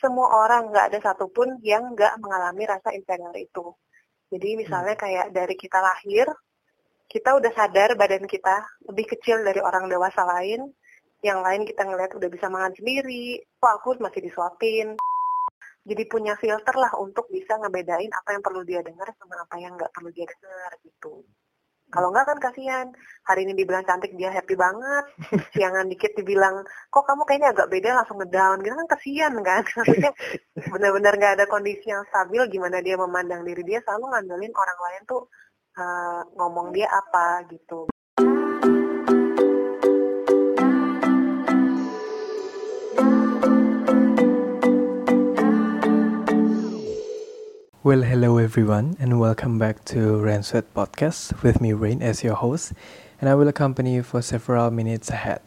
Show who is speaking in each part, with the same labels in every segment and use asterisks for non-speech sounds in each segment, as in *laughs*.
Speaker 1: semua orang nggak ada satupun yang nggak mengalami rasa inferior itu. Jadi misalnya kayak dari kita lahir, kita udah sadar badan kita lebih kecil dari orang dewasa lain, yang lain kita ngeliat udah bisa makan sendiri, kok aku masih disuapin. Jadi punya filter lah untuk bisa ngebedain apa yang perlu dia dengar sama apa yang nggak perlu dia dengar gitu. Kalau nggak kan kasihan. Hari ini dibilang cantik dia happy banget. *laughs* Siangan dikit dibilang kok kamu kayaknya agak beda langsung ngedown gitu kan kasihan kan. *laughs* Maksudnya benar-benar nggak ada kondisi yang stabil gimana dia memandang diri dia selalu ngandelin orang lain tuh uh, ngomong dia apa gitu.
Speaker 2: Well, hello everyone, and welcome back to Rain Sweat Podcast with me Rain as your host, and I will accompany you for several minutes ahead.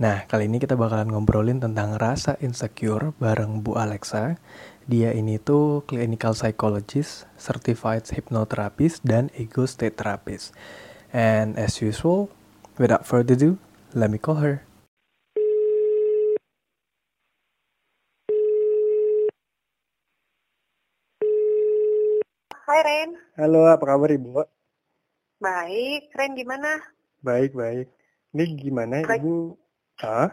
Speaker 2: Nah, kali ini kita bakalan ngobrolin tentang rasa insecure bareng Bu Alexa. Dia ini tuh clinical psychologist, certified hypnotherapist, dan ego state therapist. And as usual, without further ado, let me call her.
Speaker 1: Ren.
Speaker 2: Halo, apa kabar Ibu?
Speaker 1: Baik, Ren gimana?
Speaker 2: Baik, baik. Ini gimana
Speaker 1: Baik.
Speaker 2: Ibu? Hah?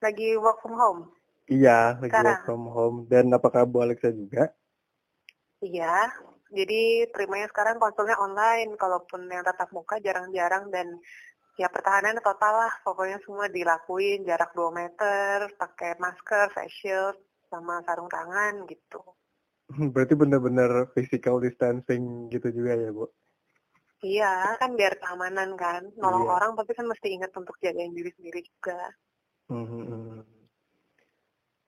Speaker 1: Lagi work from home?
Speaker 2: Iya, lagi
Speaker 1: Sekarang?
Speaker 2: work from home. Dan apakah Bu Alexa juga?
Speaker 1: Iya. Jadi terimanya sekarang konsulnya online, kalaupun yang tatap muka jarang-jarang dan ya pertahanan total lah. Pokoknya semua dilakuin jarak 2 meter, pakai masker, face shield, sama sarung tangan gitu. *laughs*
Speaker 2: Berarti benar-benar physical distancing gitu juga ya, Bu?
Speaker 1: Iya, kan biar keamanan kan. Nolong
Speaker 2: Iya.
Speaker 1: orang tapi kan mesti ingat untuk jagain diri sendiri juga.
Speaker 2: Mhm.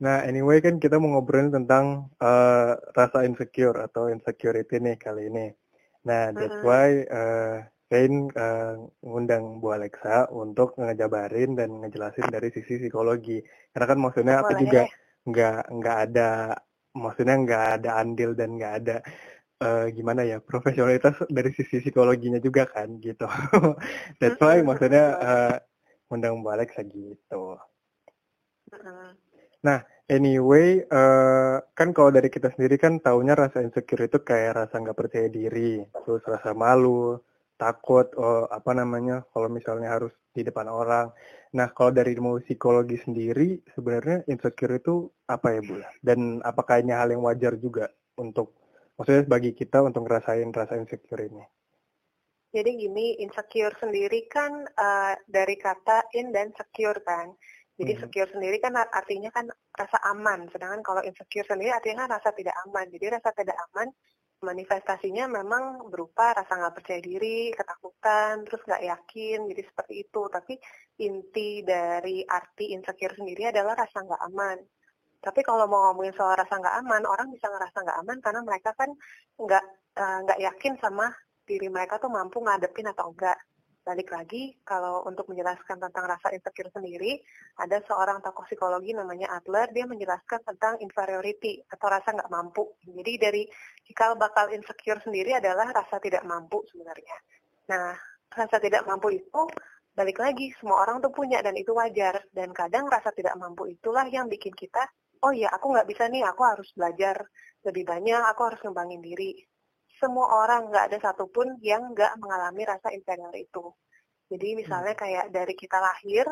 Speaker 2: Nah, anyway kan kita mau ngobrolin tentang eh, rasa insecure atau insecurity nih kali ini. Nah, that's
Speaker 1: Mhm.
Speaker 2: why eh Rain eh, ngundang Bu Alexa untuk ngejabarin dan ngejelasin dari sisi psikologi. Karena kan maksudnya aku
Speaker 1: Boleh.
Speaker 2: juga nggak nggak ada maksudnya nggak ada andil dan nggak ada eh, gimana ya profesionalitas dari sisi psikologinya juga kan gitu. *laughs* That's why maksudnya
Speaker 1: betul.
Speaker 2: eh, ngundang Bu Alexa gitu.
Speaker 1: Mhm.
Speaker 2: Anyway, eh, kan kalau dari kita sendiri kan taunya rasa insecure itu kayak rasa nggak percaya diri, terus rasa malu, takut, oh, apa namanya, kalau misalnya harus di depan orang. Nah, kalau dari ilmu psikologi sendiri, sebenarnya insecure itu apa ya, Bu? Dan apakah ini hal yang wajar juga untuk, maksudnya bagi kita untuk ngerasain rasa insecure ini?
Speaker 1: Jadi gini, insecure sendiri kan eh, dari kata in dan secure kan. Jadi
Speaker 2: Mhm.
Speaker 1: secure sendiri kan art- artinya kan rasa aman, sedangkan kalau insecure sendiri artinya kan rasa tidak aman. Jadi rasa tidak aman manifestasinya memang berupa rasa nggak percaya diri, ketakutan, terus nggak yakin, jadi seperti itu. Tapi inti dari arti insecure sendiri adalah rasa nggak aman. Tapi kalau mau ngomongin soal rasa nggak aman, orang bisa ngerasa nggak aman karena mereka kan nggak eh, nggak yakin sama diri mereka tuh mampu ngadepin atau enggak. Balik lagi, kalau untuk menjelaskan tentang rasa insecure sendiri, ada seorang tokoh psikologi namanya Adler, dia menjelaskan tentang inferiority atau rasa nggak mampu. Jadi dari cikal bakal insecure sendiri adalah rasa tidak mampu sebenarnya. Nah, rasa tidak mampu itu balik lagi, semua orang tuh punya dan itu wajar. Dan kadang rasa tidak mampu itulah yang bikin kita, oh ya aku nggak bisa nih, aku harus belajar lebih banyak, aku harus ngembangin diri semua orang nggak ada satupun yang nggak mengalami rasa inferior itu. Jadi misalnya kayak dari kita lahir,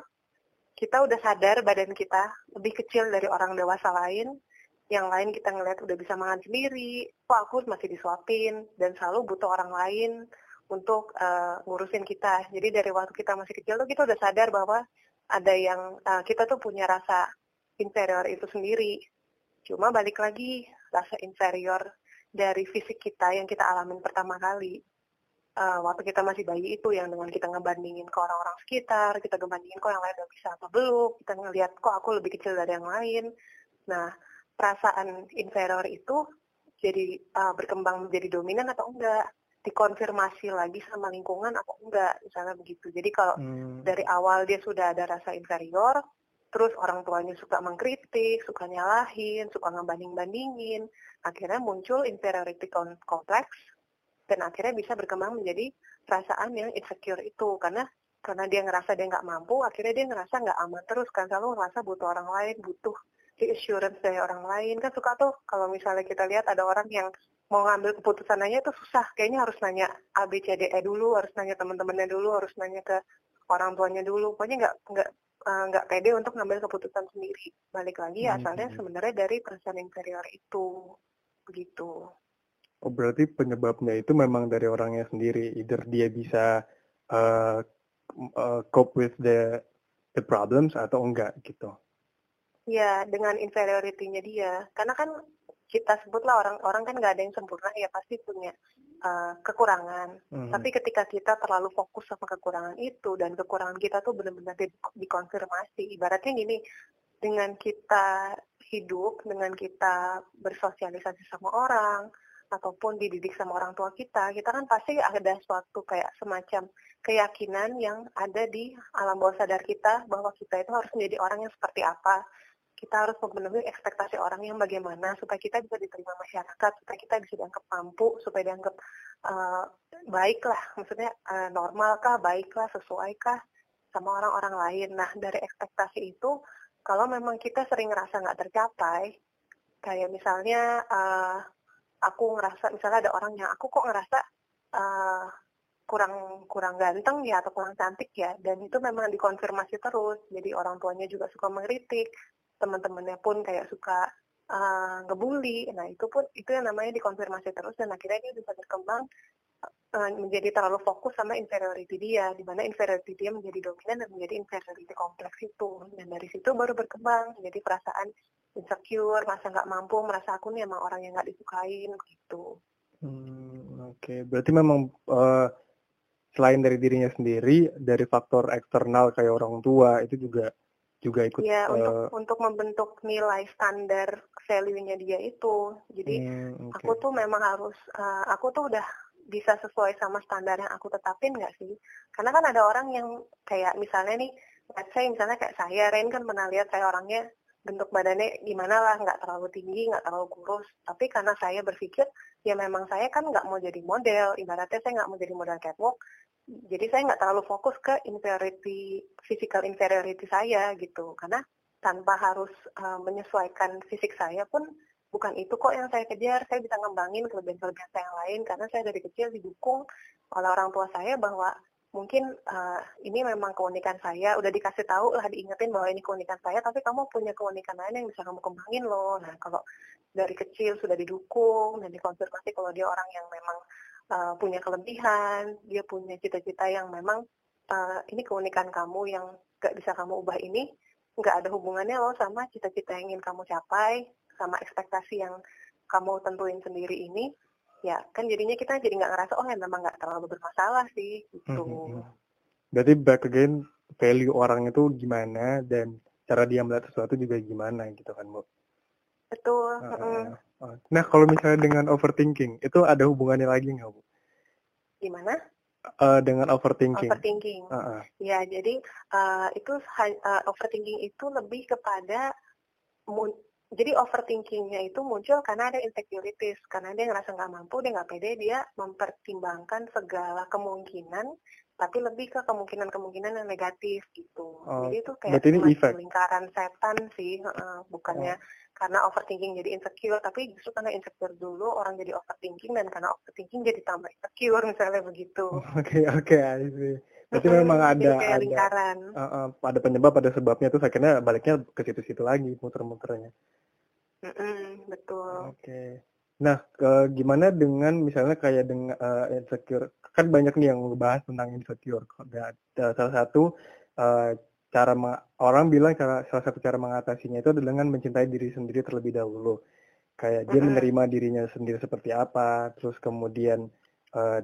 Speaker 1: kita udah sadar badan kita lebih kecil dari orang dewasa lain, yang lain kita ngeliat udah bisa makan sendiri, kok aku masih disuapin, dan selalu butuh orang lain untuk eh, ngurusin kita. Jadi dari waktu kita masih kecil tuh kita udah sadar bahwa ada yang eh, kita tuh punya rasa inferior itu sendiri. Cuma balik lagi, rasa inferior dari fisik kita yang kita alamin pertama kali uh, waktu kita masih bayi itu yang dengan kita ngebandingin ke orang-orang sekitar, kita ngebandingin kok yang lain udah bisa apa belum, kita ngelihat kok aku lebih kecil dari yang lain. Nah, perasaan inferior itu jadi uh, berkembang menjadi dominan atau enggak? Dikonfirmasi lagi sama lingkungan atau enggak, misalnya begitu. Jadi kalau
Speaker 2: Hmm.
Speaker 1: dari awal dia sudah ada rasa inferior, terus orang tuanya suka mengkritik, suka nyalahin, suka ngebanding-bandingin, akhirnya muncul inferiority com- complex, dan akhirnya bisa berkembang menjadi perasaan yang insecure itu, karena karena dia ngerasa dia nggak mampu, akhirnya dia ngerasa nggak aman terus kan, selalu ngerasa butuh orang lain, butuh reassurance dari orang lain. Kan suka tuh kalau misalnya kita lihat ada orang yang mau ngambil keputusan aja itu susah. Kayaknya harus nanya A B C D E dulu harus nanya teman-temannya dulu harus nanya ke orang tuanya dulu. Pokoknya nggak nggak uh, nggak pede untuk ngambil keputusan sendiri. Balik lagi hmm. asalnya sebenarnya dari perasaan inferior itu begitu
Speaker 2: oh berarti penyebabnya itu memang dari orangnya sendiri. Either dia bisa uh, uh, cope with the the problems atau enggak gitu.
Speaker 1: Ya dengan inferiority-nya dia. Karena kan kita sebutlah orang-orang kan nggak ada yang sempurna ya pasti punya uh, kekurangan. Mm-hmm. Tapi ketika kita terlalu fokus sama kekurangan itu dan kekurangan kita tuh benar-benar di, dikonfirmasi. Ibaratnya gini, dengan kita hidup, dengan kita bersosialisasi sama orang ataupun dididik sama orang tua kita, kita kan pasti ada suatu kayak semacam keyakinan yang ada di alam bawah sadar kita bahwa kita itu harus menjadi orang yang seperti apa kita harus memenuhi ekspektasi orang yang bagaimana supaya kita bisa diterima masyarakat, supaya kita bisa dianggap mampu, supaya dianggap uh, baiklah, maksudnya uh, normalkah, baiklah, sesuaikah sama orang-orang lain. Nah dari ekspektasi itu, kalau memang kita sering ngerasa nggak tercapai, kayak misalnya uh, aku ngerasa, misalnya ada orang yang aku kok ngerasa uh, kurang kurang ganteng ya atau kurang cantik ya dan itu memang dikonfirmasi terus jadi orang tuanya juga suka mengkritik teman-temannya pun kayak suka uh, ngebully. Nah itu pun itu yang namanya dikonfirmasi terus dan akhirnya dia bisa berkembang uh, menjadi terlalu fokus sama inferiority dia di mana inferiority dia menjadi dominan dan menjadi inferiority kompleks itu. Dan dari situ baru berkembang jadi perasaan insecure merasa nggak mampu merasa aku nih emang orang yang nggak disukain gitu.
Speaker 2: Hmm, oke. Okay. berarti memang uh, selain dari dirinya sendiri dari faktor eksternal kayak orang tua itu juga juga ikut
Speaker 1: ya uh, untuk untuk membentuk nilai standar value-nya dia itu jadi hmm, okay. aku tuh memang harus uh, aku tuh udah bisa sesuai sama standar yang aku tetapin nggak sih karena kan ada orang yang kayak misalnya nih let's say misalnya kayak saya Ren kan pernah lihat saya orangnya bentuk badannya gimana lah nggak terlalu tinggi nggak terlalu kurus. Tapi karena saya berpikir ya memang saya kan nggak mau jadi model. Ibaratnya saya nggak mau jadi model catwalk. Jadi saya nggak terlalu fokus ke inferiority physical inferiority saya gitu. Karena tanpa harus uh, menyesuaikan fisik saya pun bukan itu kok yang saya kejar. Saya bisa ngembangin kelebihan-kelebihan saya yang lain. Karena saya dari kecil didukung oleh orang tua saya bahwa mungkin uh, ini memang keunikan saya. Udah dikasih tahu lah diingetin bahwa ini keunikan saya tapi kamu punya keunikan lain yang bisa kamu kembangin loh. Nah kalau dari kecil sudah didukung dan dikonfirmasi kalau dia orang yang memang uh, punya kelebihan, dia punya cita-cita yang memang uh, ini keunikan kamu yang gak bisa kamu ubah ini, nggak ada hubungannya loh sama cita-cita yang ingin kamu capai, sama ekspektasi yang kamu tentuin sendiri ini, ya kan jadinya kita jadi nggak ngerasa oh ya memang nggak terlalu bermasalah sih gitu. Hmm, hmm, hmm.
Speaker 2: Berarti back again value orang itu gimana dan cara dia melihat sesuatu juga gimana gitu kan bu?
Speaker 1: Betul. Uh,
Speaker 2: Nah, kalau misalnya dengan overthinking, itu ada hubungannya lagi nggak, Bu?
Speaker 1: Gimana?
Speaker 2: Uh, dengan overthinking.
Speaker 1: Overthinking. Uh -uh. Ya, jadi uh, itu uh, overthinking itu lebih kepada jadi overthinkingnya itu muncul karena ada insecurities, karena dia ngerasa nggak mampu, dia nggak pede, dia mempertimbangkan segala kemungkinan, tapi lebih ke kemungkinan-kemungkinan yang negatif gitu. Oh, jadi itu kayak
Speaker 2: ini
Speaker 1: lingkaran setan sih, uh, bukannya oh karena overthinking jadi insecure tapi justru karena insecure dulu orang jadi overthinking dan karena overthinking jadi tambah insecure misalnya begitu *laughs*
Speaker 2: oke oke okay, Berarti memang ada
Speaker 1: ada lingkaran.
Speaker 2: Uh, uh, ada penyebab, ada sebabnya tuh akhirnya baliknya ke situ-situ lagi muter-muternya.
Speaker 1: Mm -hmm, betul.
Speaker 2: Oke. Okay. Nah, ke, gimana dengan misalnya kayak dengan uh, insecure? Kan banyak nih yang ngebahas tentang insecure. Salah satu uh, cara orang bilang cara salah satu cara mengatasinya itu adalah dengan mencintai diri sendiri terlebih dahulu. Kayak dia menerima dirinya sendiri seperti apa, terus kemudian uh,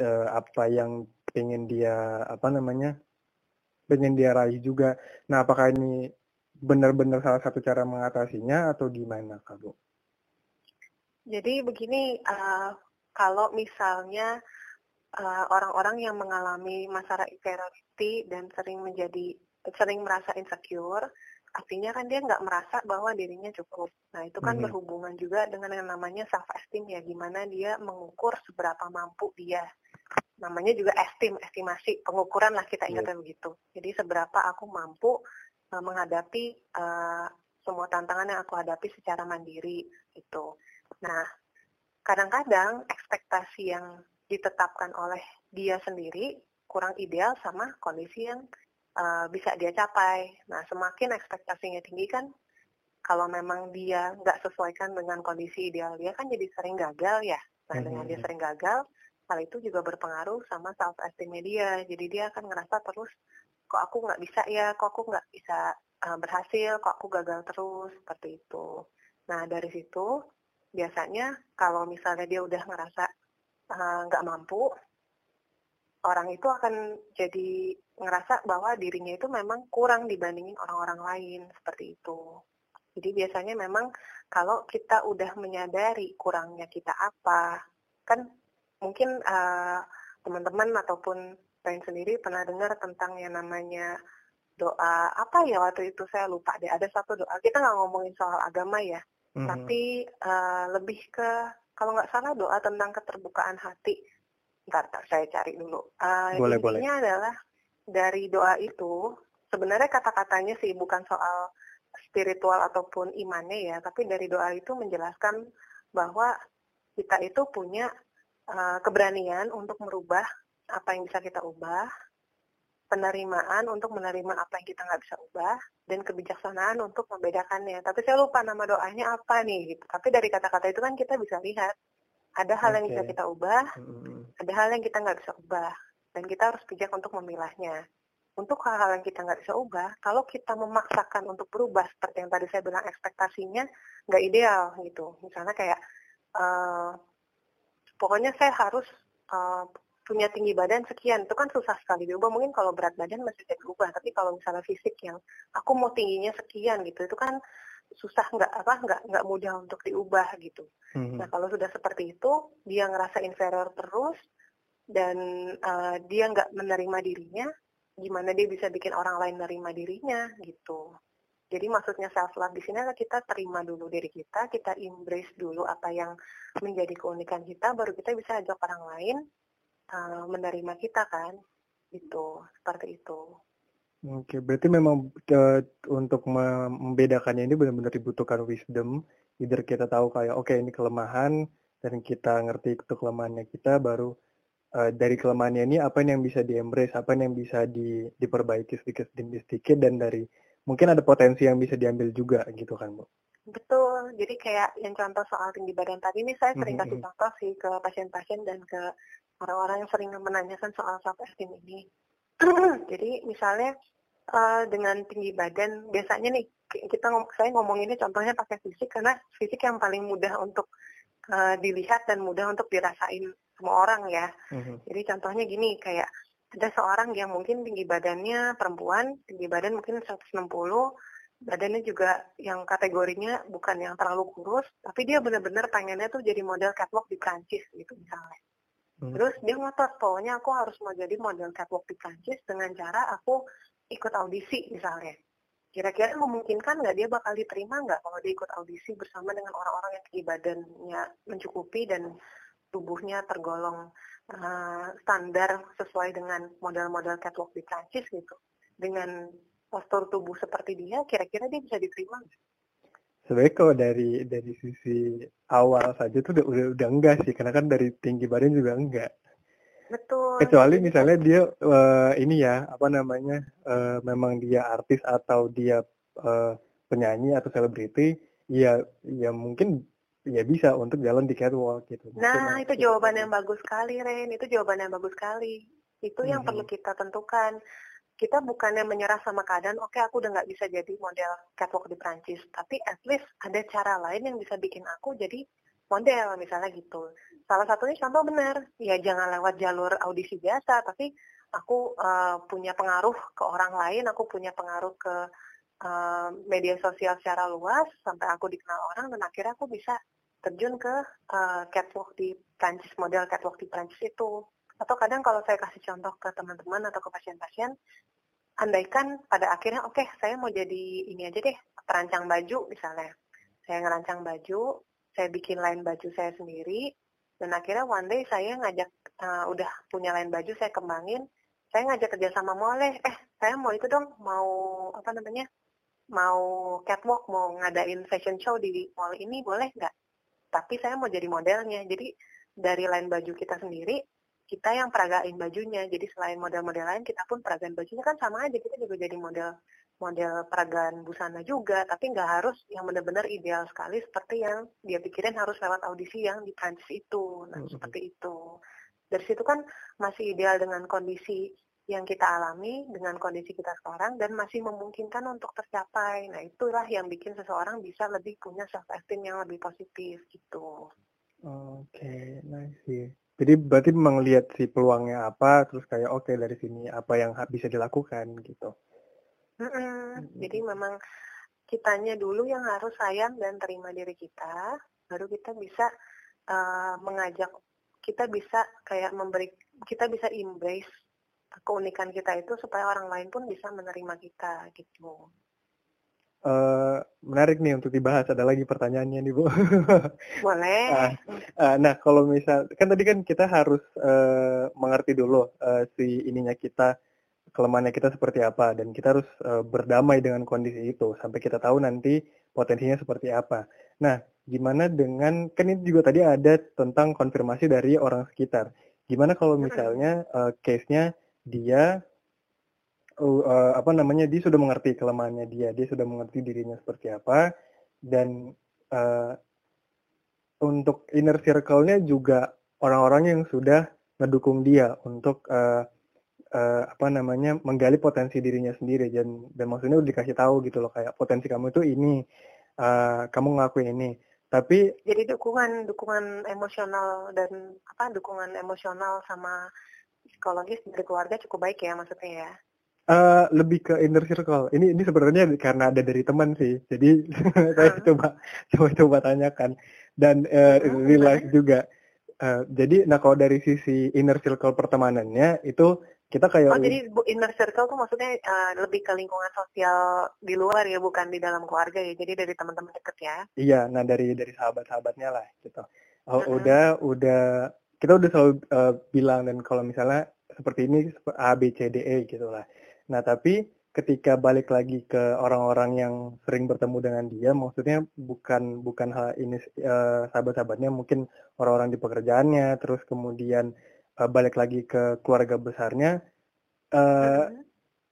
Speaker 2: uh, apa yang pengen dia apa namanya pengen dia raih juga. Nah, apakah ini benar-benar salah satu cara mengatasinya atau gimana, Kak
Speaker 1: Jadi begini, uh, kalau misalnya orang-orang uh, yang mengalami masalah inferiority dan sering menjadi sering merasa insecure, artinya kan dia nggak merasa bahwa dirinya cukup. Nah itu kan hmm. berhubungan juga dengan yang namanya self esteem ya, gimana dia mengukur seberapa mampu dia. Namanya juga esteem, estimasi, pengukuran lah kita ingatkan yeah. begitu. Jadi seberapa aku mampu uh, menghadapi uh, semua tantangan yang aku hadapi secara mandiri itu. Nah, kadang-kadang ekspektasi yang ditetapkan oleh dia sendiri kurang ideal sama kondisi yang uh, bisa dia capai. Nah, semakin ekspektasinya tinggi kan, kalau memang dia nggak sesuaikan dengan kondisi ideal dia kan jadi sering gagal ya. Nah, dengan dia hmm. sering gagal, hal itu juga berpengaruh sama self esteem dia. Jadi dia akan ngerasa terus, kok aku nggak bisa ya, kok aku nggak bisa uh, berhasil, kok aku gagal terus, seperti itu. Nah, dari situ biasanya kalau misalnya dia udah ngerasa eh, nggak uh, mampu, orang itu akan jadi ngerasa bahwa dirinya itu memang kurang dibandingin orang-orang lain seperti itu. Jadi biasanya memang kalau kita udah menyadari kurangnya kita apa, kan mungkin uh, teman-teman ataupun lain sendiri pernah dengar tentang yang namanya doa apa ya waktu itu saya lupa deh ada satu doa kita nggak ngomongin soal agama ya hmm. tapi uh, lebih ke kalau nggak salah doa tentang keterbukaan hati. Ntar, ntar saya cari dulu. Uh, boleh, intinya boleh. adalah dari doa itu sebenarnya kata-katanya sih bukan soal spiritual ataupun imannya ya, tapi dari doa itu menjelaskan bahwa kita itu punya uh, keberanian untuk merubah apa yang bisa kita ubah, penerimaan untuk menerima apa yang kita nggak bisa ubah dan kebijaksanaan untuk membedakannya. Tapi saya lupa nama doanya apa nih gitu. Tapi dari kata-kata itu kan kita bisa lihat ada hal okay. yang bisa kita ubah, hmm. ada hal yang kita nggak bisa ubah dan kita harus bijak untuk memilahnya. Untuk hal-hal yang kita nggak bisa ubah, kalau kita memaksakan untuk berubah seperti yang tadi saya bilang ekspektasinya nggak ideal gitu. Misalnya kayak uh, pokoknya saya harus uh, punya tinggi badan sekian. Itu kan susah sekali diubah. Mungkin kalau berat badan masih bisa diubah. Tapi kalau misalnya fisik yang aku mau tingginya sekian gitu itu kan susah nggak apa nggak nggak mudah untuk diubah gitu. Hmm. nah kalau sudah seperti itu dia ngerasa inferior terus dan uh, dia nggak menerima dirinya gimana dia bisa bikin orang lain menerima dirinya gitu. Jadi maksudnya self love di sini adalah kita terima dulu diri kita, kita embrace dulu apa yang menjadi keunikan kita, baru kita bisa ajak orang lain uh, menerima kita kan itu seperti itu
Speaker 2: Oke, berarti memang uh, untuk membedakannya ini benar-benar dibutuhkan wisdom. Either kita tahu kayak oke okay, ini kelemahan dan kita ngerti itu kelemahannya kita, baru uh, dari kelemahannya ini apa yang bisa di-embrace, apa yang bisa di, diperbaiki sedikit demi sedikit dan dari mungkin ada potensi yang bisa diambil juga gitu kan, Bu.
Speaker 1: Betul. Jadi kayak yang contoh soal tinggi badan tadi ini saya sering mm -hmm. kasih contoh sih ke pasien-pasien dan ke orang-orang yang sering menanyakan soal self esteem ini. *clears throat* Jadi misalnya uh, dengan tinggi badan, biasanya nih kita saya ngomong ini contohnya pakai fisik karena fisik yang paling mudah untuk uh, dilihat dan mudah untuk dirasain semua orang ya. Mm-hmm. Jadi contohnya gini kayak ada seorang yang mungkin tinggi badannya perempuan, tinggi badan mungkin 160, badannya juga yang kategorinya bukan yang terlalu kurus, tapi dia benar-benar pengennya tuh jadi model catwalk di Prancis gitu misalnya. Hmm. Terus dia ngotot, pokoknya aku harus mau jadi model catwalk di Prancis dengan cara aku ikut audisi misalnya. Kira-kira memungkinkan nggak dia bakal diterima nggak kalau dia ikut audisi bersama dengan orang-orang yang tinggi badannya mencukupi dan tubuhnya tergolong uh, standar sesuai dengan model-model catwalk di Prancis gitu. Dengan postur tubuh seperti dia, kira-kira dia bisa diterima nggak?
Speaker 2: Sebenarnya kalau dari dari sisi awal saja tuh udah udah, udah enggak sih karena kan dari tinggi badan juga enggak
Speaker 1: betul
Speaker 2: kecuali misalnya dia uh, ini ya apa namanya uh, memang dia artis atau dia uh, penyanyi atau selebriti ya ya mungkin ya bisa untuk jalan di catwalk gitu.
Speaker 1: Nah, itu jawaban yang bagus sekali, Ren. Itu jawaban yang bagus sekali. Itu yang mm -hmm. perlu kita tentukan kita bukannya menyerah sama keadaan, oke okay, aku udah nggak bisa jadi model catwalk di Prancis, tapi at least ada cara lain yang bisa bikin aku jadi model misalnya gitu. Salah satunya contoh benar, ya jangan lewat jalur audisi biasa, tapi aku uh, punya pengaruh ke orang lain, aku punya pengaruh ke uh, media sosial secara luas, sampai aku dikenal orang, dan akhirnya aku bisa terjun ke uh, catwalk di Prancis, model catwalk di Prancis itu atau kadang kalau saya kasih contoh ke teman-teman atau ke pasien-pasien, andaikan pada akhirnya oke okay, saya mau jadi ini aja deh perancang baju misalnya. Saya ngerancang baju, saya bikin lain baju saya sendiri, dan akhirnya one day saya ngajak uh, udah punya lain baju saya kembangin, saya ngajak kerja sama boleh, eh saya mau itu dong mau apa namanya mau catwalk, mau ngadain fashion show di mall ini boleh nggak? Tapi saya mau jadi modelnya. Jadi dari lain baju kita sendiri, kita yang peragain bajunya. Jadi selain model-model lain, kita pun peragain bajunya kan sama aja. Kita juga jadi model model peragaan busana juga, tapi nggak harus yang benar-benar ideal sekali seperti yang dia pikirin harus lewat audisi yang di Prancis itu. Nah, mm -hmm. seperti itu. Dari situ kan masih ideal dengan kondisi yang kita alami dengan kondisi kita sekarang dan masih memungkinkan untuk tercapai. Nah, itulah yang bikin seseorang bisa lebih punya self esteem yang lebih positif gitu.
Speaker 2: Oke, okay, nice. Jadi berarti memang lihat si peluangnya apa, terus kayak oke okay, dari sini apa yang bisa dilakukan gitu.
Speaker 1: Mm -mm. Hmm. Jadi memang kitanya dulu yang harus sayang dan terima diri kita, baru kita bisa uh, mengajak, kita bisa kayak memberi, kita bisa embrace keunikan kita itu supaya orang lain pun bisa menerima kita gitu.
Speaker 2: Uh, menarik nih untuk dibahas. Ada lagi pertanyaannya nih Bu. *laughs*
Speaker 1: Boleh.
Speaker 2: uh, uh, nah kalau misal kan tadi kan kita harus uh, mengerti dulu uh, si ininya kita kelemahannya kita seperti apa dan kita harus uh, berdamai dengan kondisi itu sampai kita tahu nanti potensinya seperti apa. Nah, gimana dengan kan ini juga tadi ada tentang konfirmasi dari orang sekitar. Gimana kalau misalnya uh, case-nya dia uh, apa namanya dia sudah mengerti kelemahannya dia, dia sudah mengerti dirinya seperti apa dan uh, untuk inner circle-nya juga orang-orang yang sudah mendukung dia untuk uh, uh, apa namanya menggali potensi dirinya sendiri dan dan maksudnya udah dikasih tahu gitu loh kayak potensi kamu itu ini uh, kamu ngelakuin ini. Tapi
Speaker 1: jadi dukungan dukungan emosional dan apa dukungan emosional sama psikologis dari keluarga cukup baik ya maksudnya ya
Speaker 2: Uh, lebih ke inner circle. Ini ini sebenarnya karena ada dari teman sih. Jadi *laughs* saya coba coba coba tanyakan. Dan uh, real life juga. Uh, jadi nah kalau dari sisi inner circle pertemanannya itu kita kayak
Speaker 1: oh jadi inner circle tuh maksudnya uh, lebih ke lingkungan sosial di luar ya bukan di dalam keluarga ya. Jadi dari teman-teman deket ya.
Speaker 2: Iya nah dari dari sahabat-sahabatnya lah gitu. Oh, uh udah udah kita udah selalu uh, bilang dan kalau misalnya seperti ini A B C D E gitu lah nah tapi ketika balik lagi ke orang-orang yang sering bertemu dengan dia maksudnya bukan bukan hal ini uh, sahabat-sahabatnya mungkin orang-orang di pekerjaannya terus kemudian uh, balik lagi ke keluarga besarnya uh,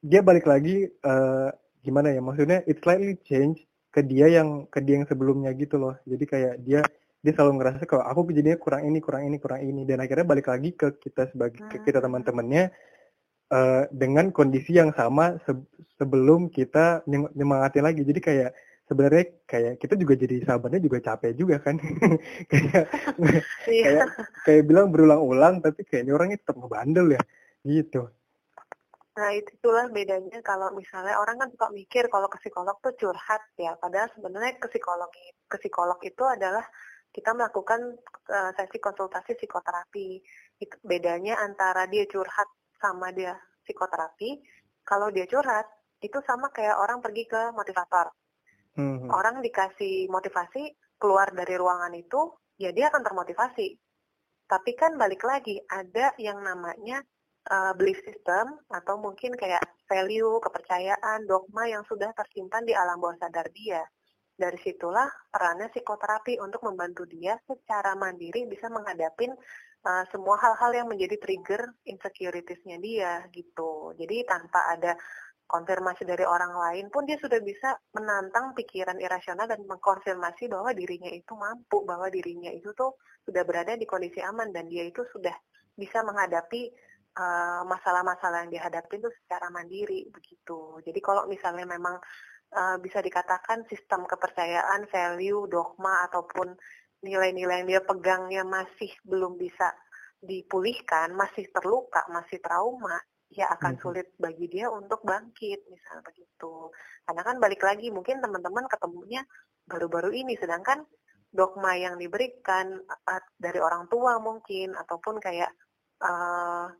Speaker 2: dia balik lagi uh, gimana ya maksudnya it slightly change ke dia yang ke dia yang sebelumnya gitu loh jadi kayak dia dia selalu ngerasa kalau aku jadinya kurang ini kurang ini kurang ini dan akhirnya balik lagi ke kita sebagai ke kita hmm. teman-temannya uh, dengan kondisi yang sama se sebelum kita nyemangati lagi. Jadi kayak sebenarnya kayak kita juga jadi sahabatnya juga capek juga kan. *laughs* Kayak iya. kayak kayak bilang berulang-ulang tapi kayaknya orangnya tetap ngebandel ya. Gitu.
Speaker 1: Nah itulah bedanya kalau misalnya orang kan suka mikir kalau ke psikolog tuh curhat ya, padahal sebenarnya ke psikolog ke psikolog itu adalah kita melakukan uh, sesi konsultasi psikoterapi. Itu bedanya antara dia curhat sama dia psikoterapi. Kalau dia curhat itu sama kayak orang pergi ke motivator. Hmm. Orang dikasih motivasi keluar dari ruangan itu, ya dia akan termotivasi. Tapi kan balik lagi, ada yang namanya uh, belief system atau mungkin kayak value, kepercayaan, dogma yang sudah tersimpan di alam bawah sadar dia. Dari situlah perannya psikoterapi untuk membantu dia secara mandiri bisa menghadapi uh, semua hal-hal yang menjadi trigger insecuritiesnya dia gitu. Jadi tanpa ada konfirmasi dari orang lain pun dia sudah bisa menantang pikiran irasional dan mengkonfirmasi bahwa dirinya itu mampu, bahwa dirinya itu tuh sudah berada di kondisi aman dan dia itu sudah bisa menghadapi eh, masalah-masalah uh, yang dihadapi itu secara mandiri begitu. Jadi kalau misalnya memang uh, bisa dikatakan sistem kepercayaan, value, dogma ataupun nilai-nilai yang dia pegangnya masih belum bisa dipulihkan, masih terluka, masih trauma, ya akan sulit bagi dia untuk bangkit misalnya begitu karena kan balik lagi mungkin teman-teman ketemunya baru-baru ini sedangkan dogma yang diberikan dari orang tua mungkin ataupun kayak uh,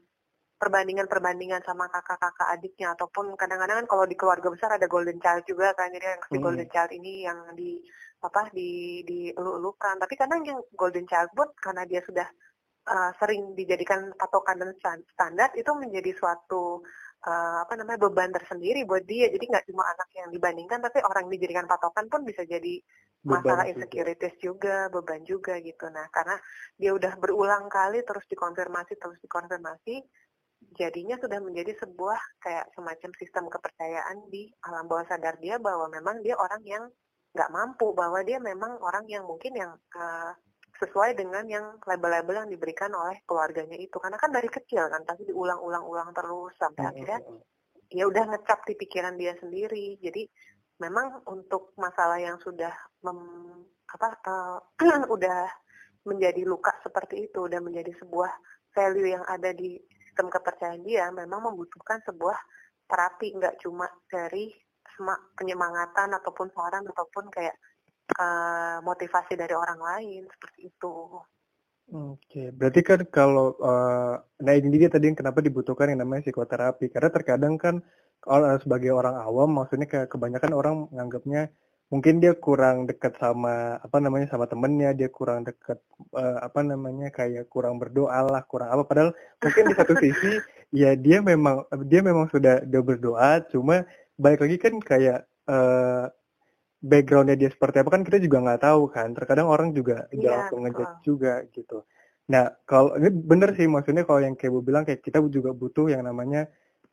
Speaker 1: perbandingan-perbandingan sama kakak-kakak adiknya ataupun kadang-kadang kan kalau di keluarga besar ada golden child juga kan jadi yang si hmm. golden child ini yang di apa di di elu-elukan tapi kadang yang golden child pun karena dia sudah uh, sering dijadikan patokan dan standar itu menjadi suatu uh, apa namanya beban tersendiri buat dia. Jadi nggak cuma anak yang dibandingkan, tapi orang yang dijadikan patokan pun bisa jadi masalah insecurities juga. juga, beban juga gitu. Nah, karena dia udah berulang kali terus dikonfirmasi, terus dikonfirmasi, jadinya sudah menjadi sebuah kayak semacam sistem kepercayaan di alam bawah sadar dia bahwa memang dia orang yang nggak mampu, bahwa dia memang orang yang mungkin yang uh, sesuai dengan yang label-label yang diberikan oleh keluarganya itu. Karena kan dari kecil kan pasti diulang-ulang-ulang terus sampai mm -hmm. akhirnya ya udah ngecap di pikiran dia sendiri. Jadi memang untuk masalah yang sudah mem, apa uh, *clears throat* udah menjadi luka seperti itu dan menjadi sebuah value yang ada di sistem kepercayaan dia memang membutuhkan sebuah terapi. Nggak cuma dari penyemangatan ataupun saran ataupun kayak uh, motivasi dari orang lain seperti itu.
Speaker 2: Oke, berarti kan kalau uh, nah ini dia tadi yang kenapa dibutuhkan yang namanya psikoterapi karena terkadang kan kalau sebagai orang awam maksudnya kayak kebanyakan orang menganggapnya mungkin dia kurang dekat sama apa namanya sama temennya dia kurang dekat uh, apa namanya kayak kurang berdoa lah kurang apa padahal mungkin di satu *laughs* sisi ya dia memang dia memang sudah dia berdoa cuma baik lagi kan kayak uh, backgroundnya dia seperti apa kan kita juga nggak tahu kan. Terkadang orang juga yeah, langsung ngejat juga gitu. Nah kalau ini bener sih maksudnya kalau yang kayak bu bilang kayak kita juga butuh yang namanya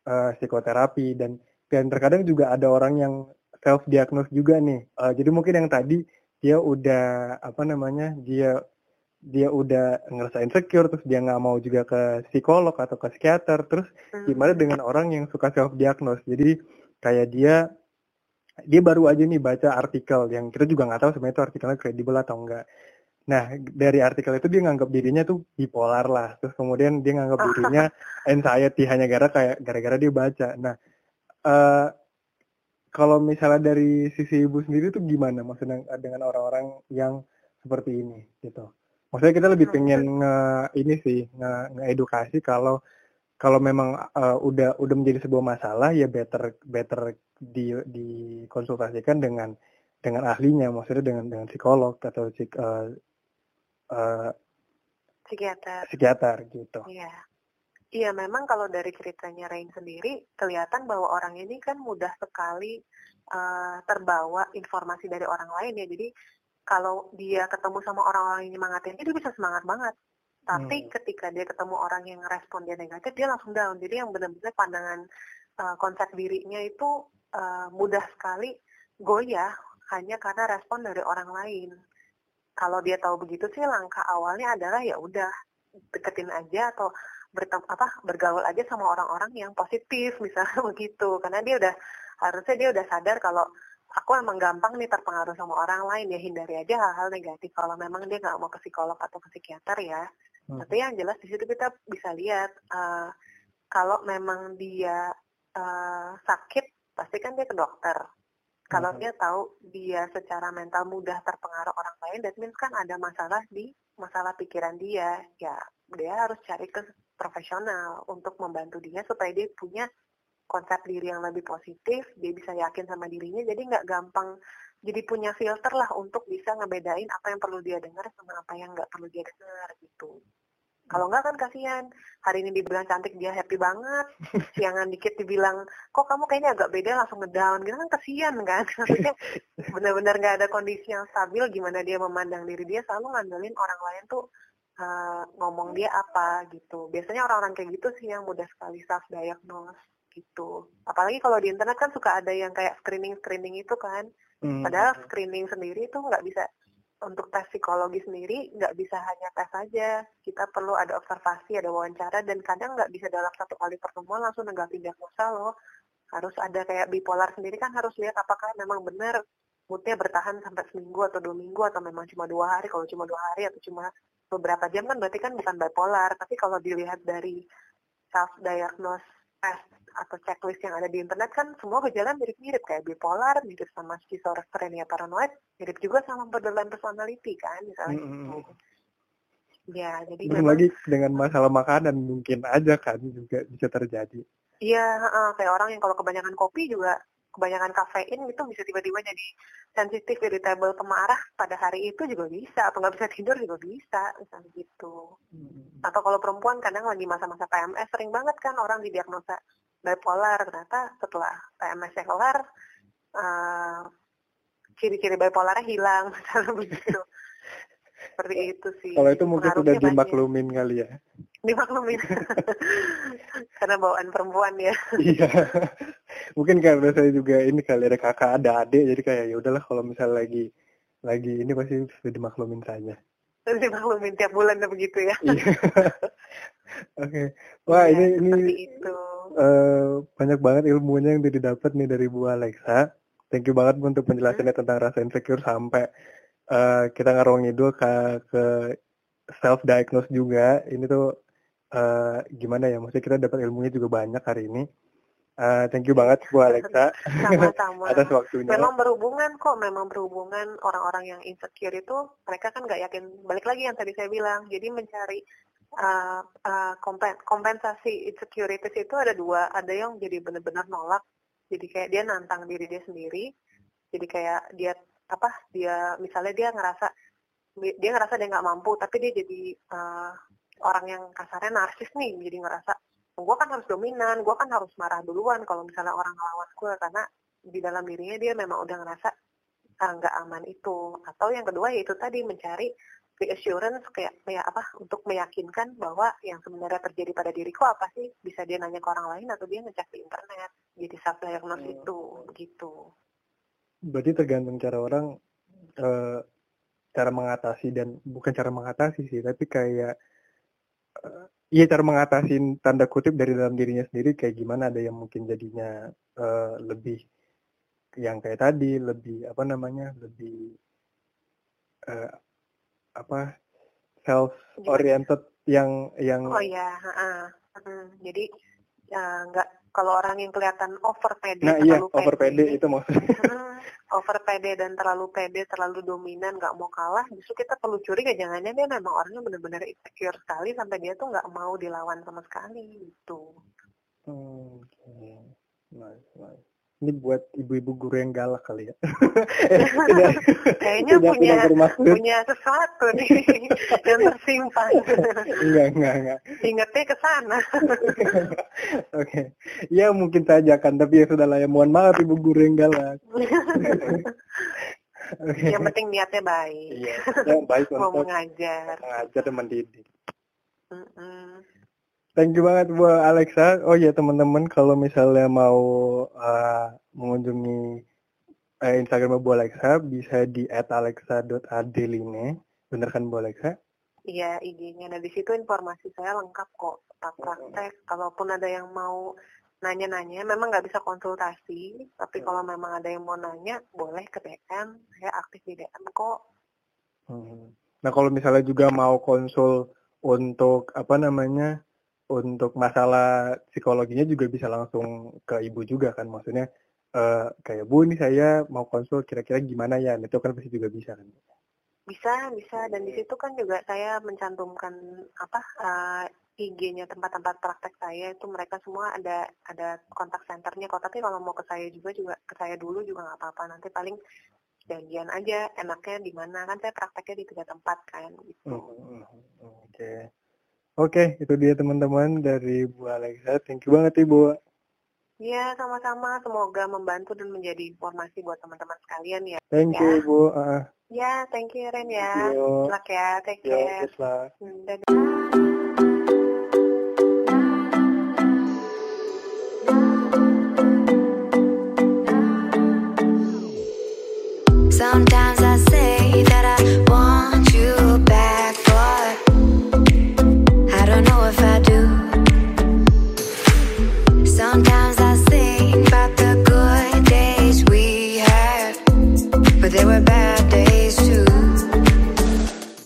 Speaker 2: uh, psikoterapi. Dan dan terkadang juga ada orang yang self diagnose juga nih. Uh, jadi mungkin yang tadi dia udah apa namanya dia dia udah ngerasa insecure terus dia nggak mau juga ke psikolog atau ke psikiater. Terus hmm. gimana dengan orang yang suka self diagnose jadi kayak dia dia baru aja nih baca artikel yang kita juga nggak tahu sebenarnya itu artikelnya kredibel atau enggak. Nah dari artikel itu dia nganggap dirinya tuh bipolar lah, terus kemudian dia nganggap *laughs* dirinya anxiety hanya gara kayak gara-gara dia baca. Nah uh, kalau misalnya dari sisi ibu sendiri tuh gimana maksudnya dengan orang-orang yang seperti ini gitu? Maksudnya kita lebih pengen nge ini sih nge, nge edukasi kalau kalau memang uh, udah udah menjadi sebuah masalah ya better better di dikonsultasikan dengan dengan ahlinya maksudnya dengan dengan psikolog atau psik, uh,
Speaker 1: uh, psikiater
Speaker 2: psikiater gitu.
Speaker 1: Iya. Iya, memang kalau dari ceritanya Rain sendiri kelihatan bahwa orang ini kan mudah sekali uh, terbawa informasi dari orang lain ya. Jadi kalau dia ketemu sama orang-orang yang nyemangatin dia bisa semangat banget tapi hmm. ketika dia ketemu orang yang respon dia negatif dia langsung down. Jadi yang benar-benar pandangan uh, konsep dirinya itu uh, mudah sekali goyah hanya karena respon dari orang lain. Kalau dia tahu begitu sih langkah awalnya adalah ya udah deketin aja atau bertem apa bergaul aja sama orang-orang yang positif misalnya *laughs* begitu. Karena dia udah harusnya dia udah sadar kalau aku emang gampang nih terpengaruh sama orang lain ya hindari aja hal-hal negatif. Kalau memang dia nggak mau ke psikolog atau ke psikiater ya Hmm. Tapi yang jelas di situ kita bisa lihat uh, kalau memang dia uh, sakit, pasti kan dia ke dokter. Kalau hmm. dia tahu dia secara mental mudah terpengaruh orang lain, that means kan ada masalah di masalah pikiran dia. Ya, dia harus cari ke profesional untuk membantu dia supaya dia punya konsep diri yang lebih positif, dia bisa yakin sama dirinya, jadi nggak gampang jadi punya filter lah untuk bisa ngebedain apa yang perlu dia dengar sama apa yang nggak perlu dia dengar gitu. Kalau nggak kan kasihan. Hari ini dibilang cantik dia happy banget. *laughs* Siangan dikit dibilang kok kamu kayaknya agak beda langsung ngedown gitu kan kasihan kan. *laughs* Maksudnya benar-benar nggak ada kondisi yang stabil gimana dia memandang diri dia selalu ngandelin orang lain tuh uh, ngomong dia apa gitu. Biasanya orang-orang kayak gitu sih yang mudah sekali self diagnose gitu. Apalagi kalau di internet kan suka ada yang kayak screening-screening itu kan. Hmm. Padahal screening sendiri itu nggak bisa untuk tes psikologi sendiri nggak bisa hanya tes saja. Kita perlu ada observasi, ada wawancara, dan kadang nggak bisa dalam satu kali pertemuan langsung negatif diagnosa loh. Harus ada kayak bipolar sendiri kan harus lihat apakah memang benar moodnya bertahan sampai seminggu atau dua minggu atau memang cuma dua hari. Kalau cuma dua hari atau cuma beberapa jam kan berarti kan bukan bipolar. Tapi kalau dilihat dari self diagnose test atau checklist yang ada di internet kan semua gejala mirip-mirip kayak bipolar, mirip sama schizophrenia paranoid, mirip juga sama borderline personality kan misalnya. Mm -hmm. gitu. Ya, jadi
Speaker 2: Belum lagi dengan masalah makanan mungkin aja kan juga bisa terjadi.
Speaker 1: Iya, uh, kayak orang yang kalau kebanyakan kopi juga kebanyakan kafein itu bisa tiba-tiba jadi sensitif, irritable, pemarah pada hari itu juga bisa. Atau nggak bisa tidur juga bisa misalnya gitu. Hmm. Atau kalau perempuan kadang lagi masa-masa PMS sering banget kan orang didiagnosa bipolar. Ternyata setelah PMS-nya kelar uh, ciri-ciri bipolarnya hilang *laughs* misalnya begitu. Seperti itu sih
Speaker 2: kalau itu mungkin sudah dimaklumin kali ya
Speaker 1: dimaklumin *laughs* karena bawaan perempuan ya
Speaker 2: iya mungkin karena saya juga ini kali ada kakak ada adik jadi kayak ya udahlah kalau misalnya lagi lagi ini pasti sudah dimaklumin saja
Speaker 1: dimaklumin tiap bulan begitu ya
Speaker 2: iya. *laughs* oke okay. wah ya, ini ini itu. Uh, banyak banget ilmunya yang didapat nih dari Bu Alexa thank you banget untuk penjelasannya hmm. tentang rasa insecure sampai uh, kita ngarung ngidul ke ke self diagnose juga ini tuh uh, gimana ya maksudnya kita dapat ilmunya juga banyak hari ini. Uh, thank you banget Bu Alexa
Speaker 1: sama-sama. *laughs* atas waktunya. Memang berhubungan kok memang berhubungan orang-orang yang insecure itu mereka kan nggak yakin. Balik lagi yang tadi saya bilang jadi mencari uh, uh, kompensasi insecurities itu ada dua. Ada yang jadi benar-benar nolak jadi kayak dia nantang diri dia sendiri jadi kayak dia apa dia misalnya dia ngerasa dia ngerasa dia nggak mampu tapi dia jadi uh, orang yang kasarnya narsis nih jadi ngerasa gue kan harus dominan gue kan harus marah duluan kalau misalnya orang ngelawan gue karena di dalam dirinya dia memang udah ngerasa ah, nggak uh, aman itu. Atau yang kedua yaitu tadi mencari reassurance kayak kayak apa untuk meyakinkan bahwa yang sebenarnya terjadi pada diriku apa sih? Bisa dia nanya ke orang lain atau dia ngecek di internet jadi self diagnose hmm. itu begitu.
Speaker 2: Berarti tergantung cara orang uh, cara mengatasi dan bukan cara mengatasi sih tapi kayak iya cara mengatasi tanda kutip dari dalam dirinya sendiri kayak gimana ada yang mungkin jadinya uh, lebih yang kayak tadi lebih apa namanya lebih uh, apa self oriented yang yang
Speaker 1: oh ya uh, uh, jadi nggak uh, kalau orang yang kelihatan over pede
Speaker 2: nah iya over pede, pede itu maksudnya
Speaker 1: uh, over pede dan terlalu pede terlalu dominan nggak mau kalah justru kita perlu curiga. Jangannya dia memang orangnya benar-benar insecure sekali sampai dia tuh nggak mau dilawan sama sekali gitu.
Speaker 2: Hmm, okay. nice nice ini buat ibu-ibu guru yang galak kali ya. *laughs*
Speaker 1: Kayaknya punya punya sesuatu nih *laughs* yang tersimpan.
Speaker 2: enggak, enggak, enggak.
Speaker 1: Ingatnya ke sana. *laughs*
Speaker 2: Oke. Okay. Ya mungkin saja kan, tapi ya sudah lah ya. Mohon maaf ibu guru yang galak.
Speaker 1: okay. Yang penting niatnya baik.
Speaker 2: Iya, yang baik
Speaker 1: Mau mengajar.
Speaker 2: Mengajar dan mendidik. Mm -mm. Thank you banget Bu Alexa. Oh ya teman-teman kalau misalnya mau uh, mengunjungi uh, Instagram Bu Alexa bisa di @alexa.adeline. Bener kan Bu Alexa?
Speaker 1: Iya IG-nya. Nah di situ informasi saya lengkap kok tentang praktek. Kalaupun ada yang mau nanya-nanya, memang nggak bisa konsultasi. Tapi hmm. kalau memang ada yang mau nanya, boleh ke DM. Saya aktif di DM kok.
Speaker 2: Hmm. Nah kalau misalnya juga mau konsul untuk apa namanya untuk masalah psikologinya juga bisa langsung ke ibu juga kan maksudnya uh, kayak bu ini saya mau konsul kira-kira gimana ya nah, itu kan pasti juga bisa kan
Speaker 1: bisa bisa dan di situ kan juga saya mencantumkan apa uh, IG-nya tempat-tempat praktek saya itu mereka semua ada ada kontak centernya kok tapi kalau mau ke saya juga juga ke saya dulu juga nggak apa-apa nanti paling janjian aja enaknya di mana kan saya prakteknya di tiga tempat kan gitu. Mm -hmm.
Speaker 2: Oke. Okay. Oke, itu dia teman-teman dari Bu Alexa. Thank you banget Ibu.
Speaker 1: Iya, sama-sama. Semoga membantu dan menjadi informasi buat teman-teman sekalian ya.
Speaker 2: Thank
Speaker 1: ya.
Speaker 2: you, Ibu. Uh.
Speaker 1: Ya, thank you Ren ya. Selamat ya, take care.
Speaker 2: Yo, hmm, dadah.
Speaker 3: Sometimes